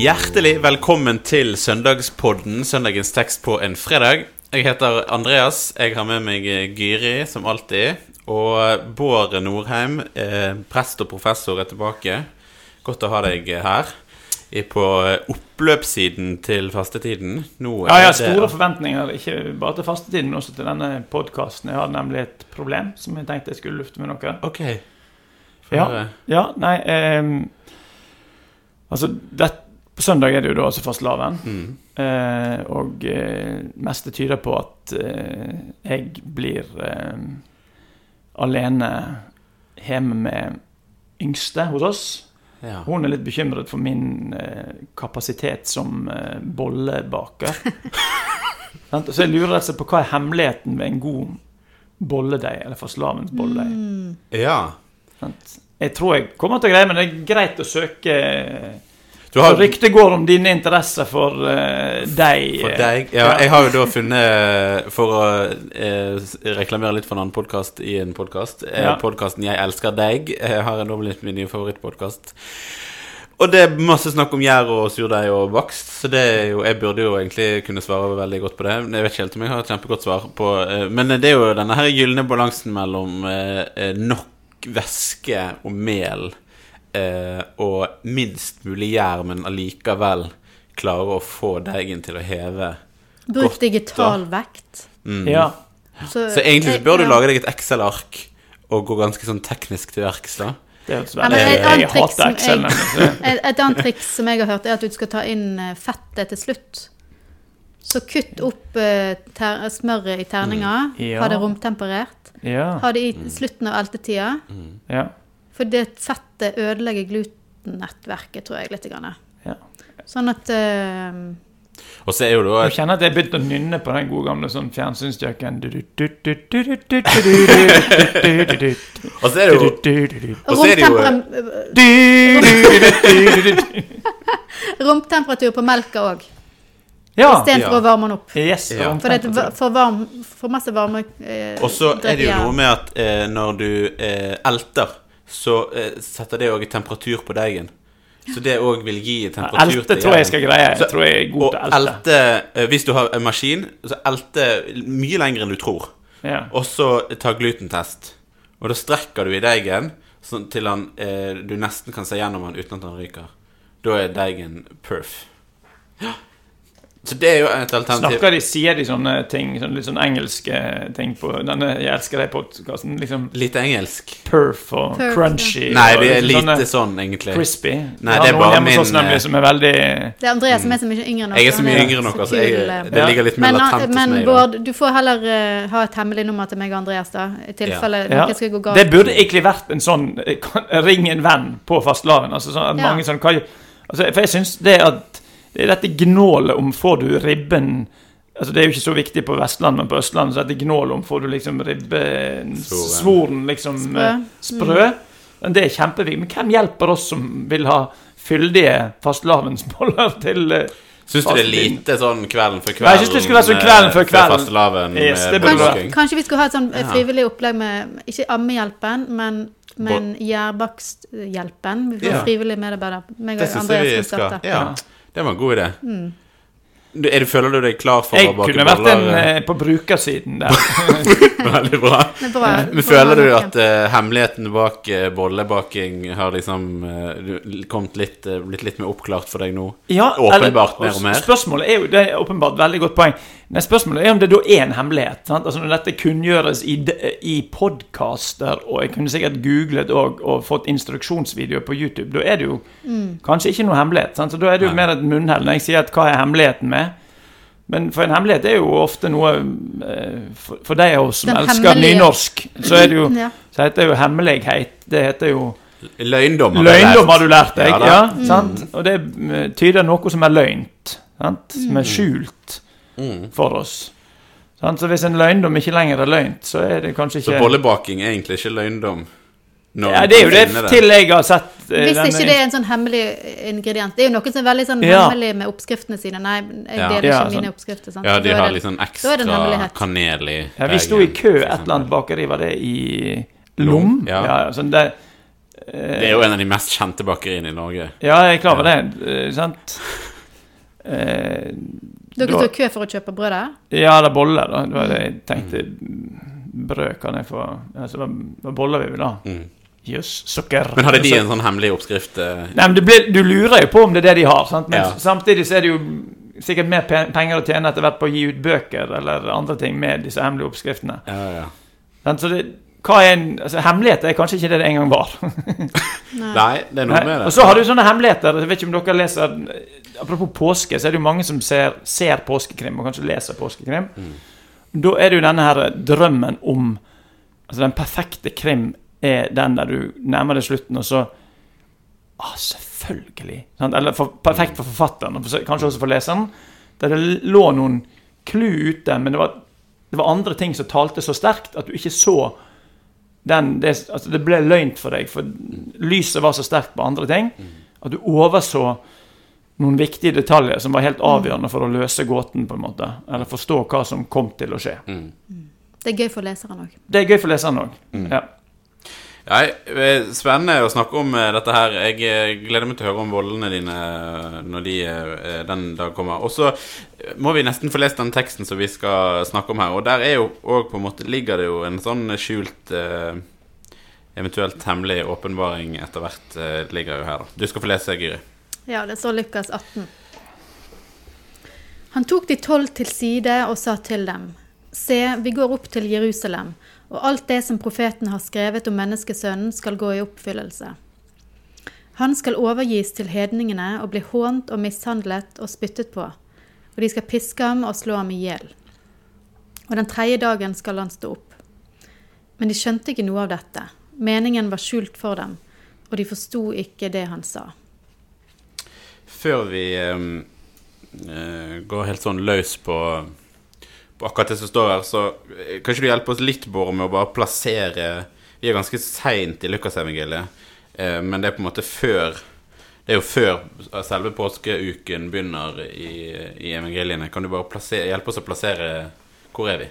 Hjertelig velkommen til søndagspodden, søndagens tekst på en fredag. Jeg heter Andreas. Jeg har med meg Gyri, som alltid. Og Bård Norheim, eh, prest og professor, er tilbake. Godt å ha deg her. På oppløpssiden til fastetiden. Nå Ja, jeg har har det- store forventninger, ikke bare til fastetiden, men også til denne podkasten. Jeg har nemlig et problem som jeg tenkte jeg skulle lufte med noe. Ok. For... Ja. Ja, nei ehm, Altså, det, på søndag er det jo da altså fastelavn. Mm. Eh, og eh, meste tyder på at eh, jeg blir eh, alene hjemme med yngste hos oss. Ja. Hun er litt bekymret for min eh, kapasitet som eh, bollebaker. Så jeg lurer rett og slett på hva er hemmeligheten ved en god bolledeig, eller fastelavns bolledeig. ja. Jeg tror jeg kommer til å greie, men det er greit å søke har Ryktet går om dine interesser for uh, deg. For deg? Ja, jeg har jo da funnet For å uh, reklamere litt for en annen podkast i en podkast. Eh, Ja. Podkasten 'Jeg elsker deg' jeg har nå blitt min nye favorittpodkast. Og det er masse snakk om gjær og surdeig og bakst, så det er jo, jeg burde jo egentlig kunne svare veldig godt på det. Men Jeg vet ikke helt om jeg har et kjempegodt svar på eh, Men det er jo denne her gylne balansen mellom eh, eh, nok væske og mel eh, og minst mulig gjær, men allikevel klare å få deigen til å heve. Bruk Godt, digital vekt. Mm. Ja. Så, Så egentlig så jeg- bør du lage deg et Excel-ark og gå ganske sånn teknisk til verks, da. Ja, et annet triks hater som Excel. jeg- Et, et annet triks som jeg har hørt, er at du skal ta inn eh, fettet til slutt. Så kutt opp eh, ter smøret i terninger. Mm. Ja. Ha det romtemperert. Ja. Ha det i slutten av eltetida. ja. For det fettet ødelegger glutennettverket, tror jeg, litt. Grann. Ja. Sånn at uh, Og så er jo da Jeg kjenner at jeg begynte å nynne på den gode gamle sånn fjernsynsjacken. Og så er det jo Og så er det jo romtemperatur på melka òg, Ja. istedenfor Ja. å varme den opp. Yes, Ja. For det er for, varm, for masse varme eh, Og så er det jo noe med at eh, når du eh, elter, så eh, setter det òg temperatur på deigen. Så det òg vil gi temperatur Elte tror jeg skal greie. Så- Jeg tror jeg er god til elte. elte eh, Hvis du har en maskin, så elte mye lenger enn du tror. Ja. Og så ta glutentest. Og da strekker du i deigen sånn til han, eh, du nesten kan se gjennom han uten at han ryker. Da er deigen perf. Ja. Så det er jo et alternativ. Snakker de, sier de sånne ting, sånne litt sånn engelske ting på denne Jeg elsker deg-podkasten? Liksom Litt engelsk. perf og Perf, crunchy Nei, det er liksom lite sånne sånn, egentlig. crispy. Nei, det er bare min oss nemlig eh, som er veldig Det er Andreas som er så mye yngre enn oss. Jeg er så mye yngre enn dere, så jeg, eh, det ligger litt mer men, latent hos meg. Men Bård, du får heller uh, ha et hemmelig nummer til meg og Andreas, da. I tilfelle Ja. noe skulle gå galt. Det burde egentlig vært en sånn eh, Ring en venn på fastelavn. Altså, sånn Ja. mange sånn, hva, altså, For jeg syns det at det er dette gnålet om får du ribben Altså Det er jo ikke så viktig på Vestlandet, men på Østlandet så er det gnålet om får du liksom ribben Svoren. Liksom Sprø. eh, sprø. Men Det er kjempeviktig. Men hvem hjelper oss som vil ha fyldige fastelavnsboller til eh, Syns du det er lite sånn kvelden før kvelden? Nei, jeg synes det skulle være sånn kvelden før kvelden. Yes, det Kanskje, kanskje vi skulle ha et sånn eh, frivillig opplegg med Ikke Ammehjelpen, men, men Gjærbakst-hjelpen. Vi får Ja. frivillig medarbeider. Meg Det og syns jeg Andreas vi skal. starte. Ja, det var en god idé. Mm. Du, er du, føler du deg klar for Jeg å bake kunne vært en eh, på brukersiden der. Veldig bra. Det er bra. Men føler du at eh, hemmeligheten bak eh, bollebaking har liksom eh, kommet litt, eh, blitt litt mer oppklart for deg nå? Ja, Åpenbart mer og mer. Spørsmålet er jo, det er åpenbart veldig godt poeng. Nei, spørsmålet er om det da er en hemmelighet. Sant? Altså Når dette kunngjøres i, i podkaster, og jeg kunne sikkert googlet og, og fått instruksjonsvideoer på YouTube, da er det jo kanskje ikke noe hemmelighet. Sant? Så Da er det jo Nei. mer et munnhell når jeg sier at hva er hemmeligheten med. Men for en hemmelighet er jo ofte noe eh, For, for de av oss som Den elsker hemmelige- nynorsk, så er det jo Ja. Så heter det jo hemmelighet. Det heter jo Løgndom har Løgndom har du lært deg, Ja ja. mm. Og det eh, tyder noe som er løgnt. Sant? Som er skjult Mm. for oss. Sant? Så hvis en løgndom ikke lenger er løgnt, så er det kanskje ikke Så bollebaking er egentlig ikke løgndom? når Ja, det er jo det til jeg har sett eh, Hvis denne- ikke det er en sånn hemmelig ingrediens. Det er jo noen som er veldig sånn Ja. hemmelig med oppskriftene sine. Nei, jeg Ja. deler Ja, ikke mine sånn. oppskrifter. Sant? Ja, de har litt sånn ekstra kanel i ja, Vi sto i kø et eller annet bakeri, var det i Lom, Lom? ja. Ja, sånn det, Det er jo en av de mest kjente bakeriene i Norge. Ja, jeg er klar over det. eh, sant? Dere i kø for å kjøpe brød der? Ja, eller boller, da. Det var det jeg tenkte. Brød kan jeg få altså, Hva boller vi vil ha? Mm. Jøss, sukker. Men hadde de en sånn hemmelig oppskrift? eh? Nei, men du, blir, du lurer jo på om det er det de har. Sant? Men Ja. samtidig så er det jo sikkert mer penger å tjene etter hvert på å gi ut bøker eller andre ting med disse hemmelige oppskriftene. Ja, ja. Sant? Så det, hva er en altså, Hemmelighet er kanskje ikke det det en gang var. Nei, det er noe med det. Og så har du sånne hemmeligheter. Jeg vet ikke om dere leser Apropos påske, så er det jo mange som ser, ser påskekrim, og kanskje leser påskekrim. Da er det jo denne her drømmen om Altså den perfekte krim er den der du nærmer deg slutten, og så Ah, selvfølgelig. Sant? Eller for, perfekt for forfatteren, og for, kanskje også for leseren. Der det lå noen clou ute, men det var, det var andre ting som talte så sterkt at du ikke så den Det, altså det ble løgnt for deg, for lyset var så sterkt på andre ting at du overså noen viktige detaljer som var helt avgjørende for å løse gåten, på en måte. Eller forstå hva som kom til å skje. Mm. Det er gøy for leseren òg. Det er gøy for leseren òg. Ja. Ja, eh, spennende å snakke om eh, dette her. Jeg eh, gleder meg til å høre om voldene dine når de, den dag kommer. Og så må vi nesten få lest den teksten som vi skal snakke om her. Og der er jo òg på en måte ligger det jo en sånn skjult Eventuelt hemmelig åpenbaring etter hvert ligger jo her, da. Du skal få lese, Gyri. Ja, det står Lukas 18. Han tok de tolv til side og sa til dem, Se, vi går opp til Jerusalem, og alt det som profeten har skrevet om menneskesønnen, skal gå i oppfyllelse. Han skal overgis til hedningene og bli hånt og mishandlet og spyttet på, og de skal piske ham og slå ham i hjel. Og den tredje dagen skal han stå opp. Men de skjønte ikke noe av dette. Meningen var skjult for dem, og de forsto ikke det han sa. Før vi eh, går helt sånn løs på, på akkurat det som står her, så eh, kan ikke du hjelpe oss litt, Bård, med å bare plassere Vi er ganske seint i Lukasevangeliet, uh, men det er på en måte før Det er jo før selve påskeuken begynner i, i evangeliene. Kan du bare plassere, hjelpe oss å plassere Hvor er vi?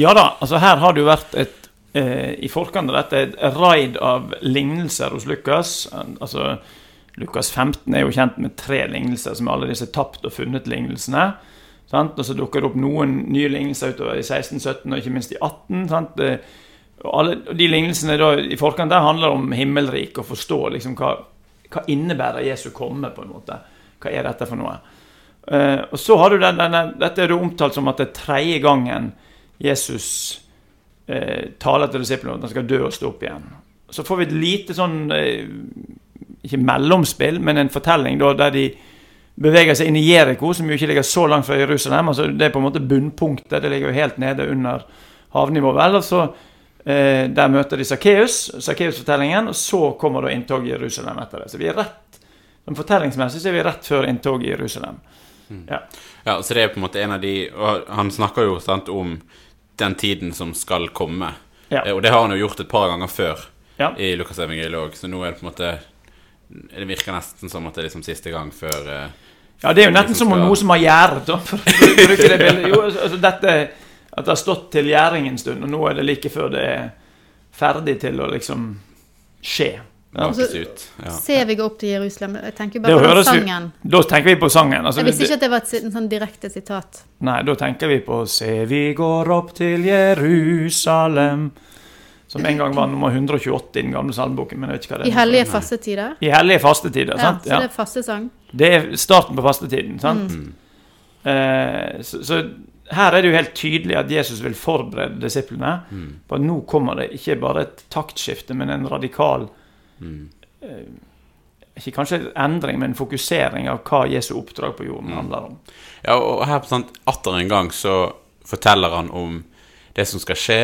Ja da, altså her har det jo vært et eh, I forkant av dette et raid av lignelser hos Lukas. Altså Lukas 15 er jo kjent med tre lignelser, som er alle disse tapt og funnet-lignelsene. Og så dukker det opp noen nye lignelser utover i 16, 17 og ikke minst i 18. Sant? Og alle de lignelsene da, i forkant der handler om himmelrik, og forstå liksom hva, hva innebærer Jesu komme, på en måte. Hva er dette for noe? Uh, og så har du den, denne, Dette er det omtalt som at det er tredje gangen Jesus uh, taler til disiplene at han skal dø og stå opp igjen. Så får vi et lite sånn eh, Ikke mellomspill, men en fortelling da, der de beveger seg inn i Jeriko, som jo ikke ligger så langt fra Jerusalem. altså Det er på en måte bunnpunktet. Det ligger jo helt nede under havnivå. vel, og så eh, Der møter de Sakkeus, Sakkeus-fortellingen, og så kommer da inntoget i Jerusalem etter det. Så vi er rett sånn Fortellingsmessig så er vi rett før inntoget i Jerusalem. Ja. Ja, så det er på en måte en av de Og han snakker jo sant om den tiden som skal komme. Ja. Eh, Og det har han jo gjort et par ganger før Ja. i Lukasevangeliet òg, så nå er det på en måte Det virker nesten som at det er liksom siste gang før uh, Ja, det er jo nesten som om noe som har gjerdet, da, for å bruke det bildet. Jo, altså, dette At det har stått til gjæring en stund, og nå er det like før det er ferdig til å liksom skje. Ja. bakes. Ja. Ser vi gå opp til Jerusalem? Jeg tenker Det bare på sangen. Da tenker vi på sangen. Altså, Jeg visste ikke at det var et en sånn direkte sitat. Nei, da tenker vi på Se, vi går opp til Jerusalem. Som en gang var nummer 128 i den gamle salmeboken. Men jeg vet ikke hva det er. I hellige fastetider. I hellige fastetider. Ja, sant? så Ja. det er fastesang. Det er starten på fastetiden. sant? Mm. Eh, så, så her er det jo helt tydelig at Jesus vil forberede disiplene på at nå kommer det ikke bare et taktskifte, men en radikal eh, Ikke kanskje en endring, men en fokusering av hva Jesu oppdrag på jorden handler om. Ja, og her på sant, atter en gang så forteller han om det som skal skje,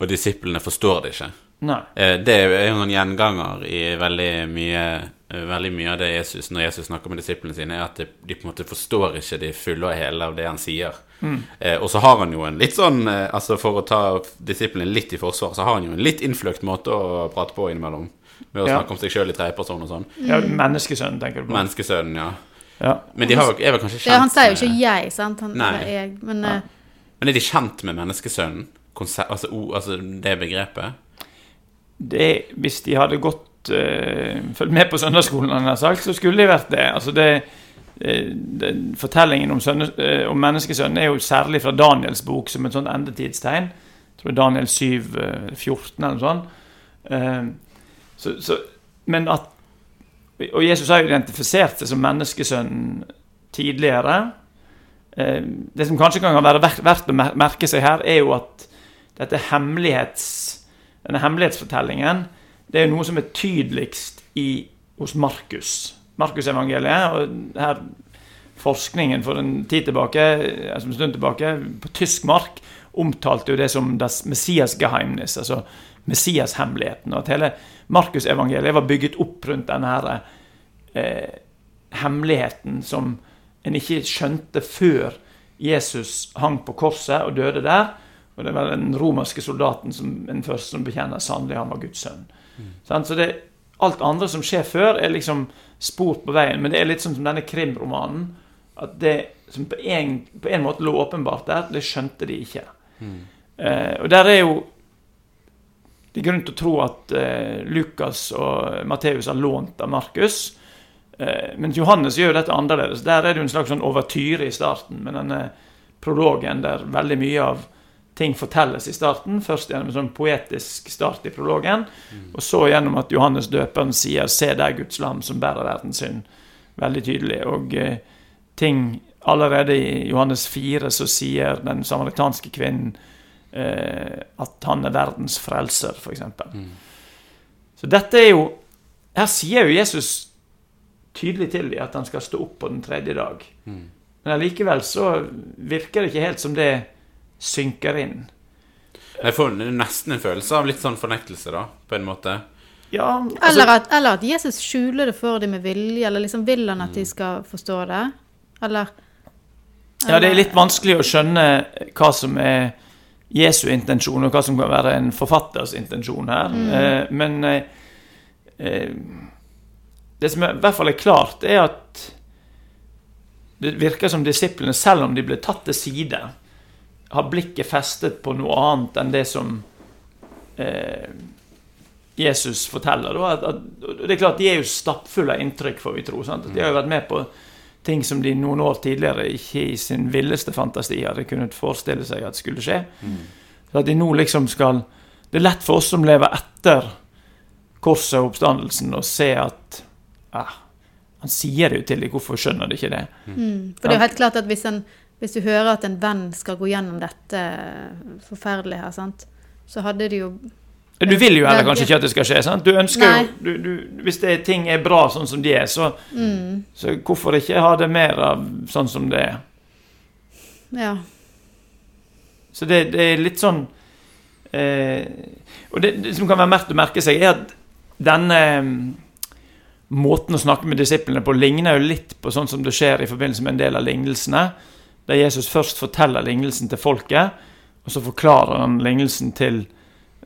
og disiplene forstår det ikke. Nei. Eh, Det er jo noen gjenganger i veldig mye, eh, veldig mye av det Jesus når Jesus snakker med disiplene sine, er at de, på en måte forstår ikke de fulle og hele av det han sier. Mm. og så har han jo en litt sånn eh, Altså For å ta disiplene litt i forsvar, så har han jo en litt innfløkt måte å prate på innimellom. Med å Ja. snakke om seg sjøl i tredjeperson og sånn. Ja, Menneskesønnen, tenker du på. Menneskesønnen, ja. Ja. Men de har, er vel kanskje kjent Ja, han sier jo ikke 'jeg', sant? Han, Nei. jeg, men eh, Men er de kjent med menneskesønnen? Konse altså, altså det begrepet? Det, hvis de hadde gått uh, fulgt med på søndagsskolen, sagt, så skulle de vært det. Altså det, uh, det fortellingen om, sønne, uh, om menneskesønnen er jo særlig fra Daniels bok som et sånt endetidstegn. Jeg tror Daniel 7, 14 eller noe sånt. Så, så, men at Og Jesus har jo identifisert seg som menneskesønnen tidligere. Det som kanskje kan være verdt å merke seg her, er jo at dette hemmelighets, denne hemmelighetsfortellingen det er jo noe som er tydeligst i, hos Markus. Markusevangeliet. Og her forskningen for en tid tilbake, altså en stund tilbake, på tysk mark, omtalte jo det som das Messias-geheimnis, altså Messias-hemmeligheten. Og at hele Markusevangeliet var bygget opp rundt denne her, eh, hemmeligheten som en ikke skjønte før Jesus hang på korset og døde der. Og det var den romerske soldaten som den første som bekjenner sannelig han var Guds sønn. Mm. Så det, alt andre som skjer før, er liksom spor på veien. Men det er litt sånn som denne krimromanen. At det som på en, på en måte lå åpenbart der, det skjønte de ikke. Mm. Eh, og der er jo det er grunn til å tro at eh, Lukas og Matteus har lånt av Markus. Eh, men Johannes gjør dette annerledes. Der er det jo en slags sånn overtyre i starten med denne prologen der veldig mye av ting fortelles i starten. Først gjennom en sånn poetisk start i prologen, mm. og så gjennom at Johannes døperen sier 'Se der Guds lam som bærer verdens synd'. Veldig tydelig. Og eh, ting Allerede i Johannes 4 så sier den samaritanske kvinnen eh, at han er verdens frelser, f.eks. Mm. Så dette er jo Her sier jo Jesus tydelig til dem at han skal stå opp på den tredje dag. Mm. Men allikevel så virker det ikke helt som det synker inn. Jeg får nesten en følelse av litt sånn fornektelse, da, på en måte. Ja, altså, eller, at, eller, at, Jesus skjuler det for dem med vilje, eller liksom vil han at de mm. skal forstå det? Eller, eller Ja, det er litt vanskelig å skjønne hva som er Jesu intensjon, og hva som kan være en forfatters intensjon her. Mm. Eh, men eh, eh det som er, i hvert fall er klart, er at det virker som disiplene, selv om de ble tatt til side, har blikket festet på noe annet enn det som eh, Jesus forteller. At, at, det er klart, De er jo stappfulle av inntrykk, får vi tro. Sant? De har jo vært med på ting som de noen år tidligere ikke i sin villeste fantasi hadde kunnet forestille seg at skulle skje. Mm. Så at de nå liksom skal Det er lett for oss som lever etter korset og oppstandelsen, å se at ah, Han sier det jo til dem, hvorfor skjønner de ikke det? Mm. For det er jo helt klart at hvis en hvis du hører at en venn skal gå gjennom dette forferdelige her, sant? så hadde de jo du vil jo heller kanskje ikke at det skal skje. sant? Du ønsker Nei. jo, du, du, Hvis det, ting er bra sånn som de er, så, mm. så hvorfor ikke ha det mer av sånn som det er? Ja. Så det, det er litt sånn eh, Og det, det, som kan være verdt å merke seg, er at denne eh, måten å snakke med disiplene på ligner jo litt på sånn som det skjer i forbindelse med en del av lignelsene der Jesus først forteller lignelsen til folket, og så forklarer han lignelsen til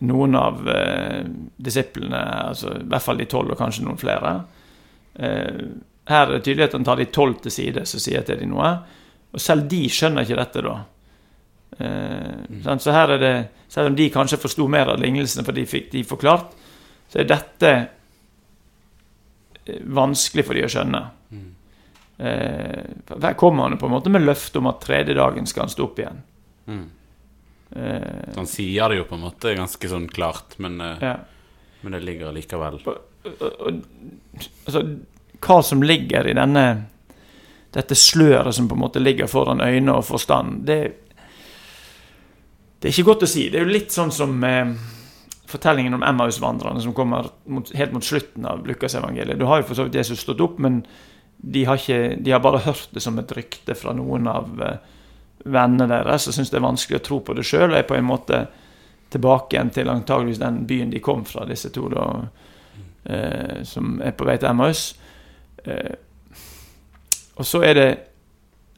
noen av eh, disiplene, altså i hvert fall de tolv, og kanskje noen flere. Eh, her er det tydelig at han tar de tolv til side, så sier til de noe. Og selv de skjønner ikke dette, da. Eh, mm. Så her er det Selv om de kanskje forsto mer av lignelsene, for de fikk de forklart, så er dette eh, vanskelig for de å skjønne. Mm. Eh, der kommer han på en måte med løfte om at tredje dagen skal han stå opp igjen. Mm. Eh, han sier det jo på en måte ganske sånn klart, men, eh, ja. men det ligger likevel altså, Hva som ligger i denne dette sløret som på en måte ligger foran øyne og forstand, det, det er ikke godt å si. Det er jo litt sånn som eh, fortellingen om Emmaus-vandrerne som kommer mot, helt mot slutten av Lukasevangeliet. Du har jo for så vidt Jesus stått opp, men de har, ikke, de har, bare hørt det som et rykte fra noen av uh, vennene deres og syns det er vanskelig å tro på det sjøl. Og er på en måte tilbake igjen til antageligvis den byen de kom fra, disse to da, eh, som er på vei til Emmaus. Eh, og så er det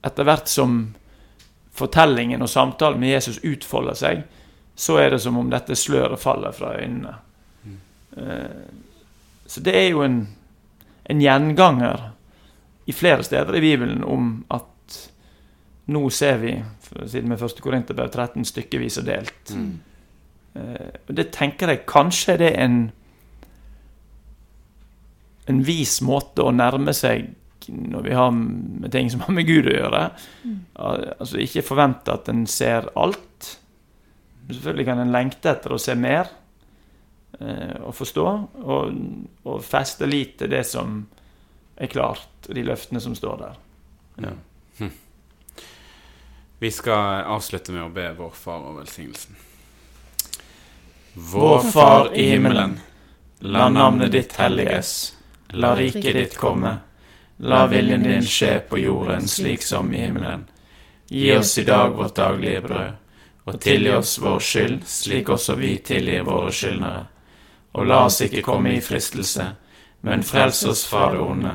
etter hvert som fortellingen og samtalen med Jesus utfolder seg, så er det som om dette sløret faller fra øynene. Så det er jo en, en gjenganger i flere steder i Bibelen om at nå ser vi, siden med 1. Korinterbrev 13, stykkevis og delt. Mm. Uh, det tenker jeg kanskje det er en en vis måte å nærme seg når vi har med ting som har med Gud å gjøre. Mm. Altså ikke forvente at en ser alt. Selvfølgelig kan en lengte etter å se mer eh, og forstå, og, og feste lit til det som er klart, de løftene som står der. Ja. Hm. Vi skal avslutte med å be vår far om velsignelsen. Vår Far i himmelen. La navnet ditt helliges. La riket ditt komme. La viljen din skje på jorden slik som i himmelen. Gi oss i dag vårt daglige brød, og tilgi oss vår skyld, slik også vi tilgir våre skyldnere. Og la oss ikke komme i fristelse, men frels oss fra det onde.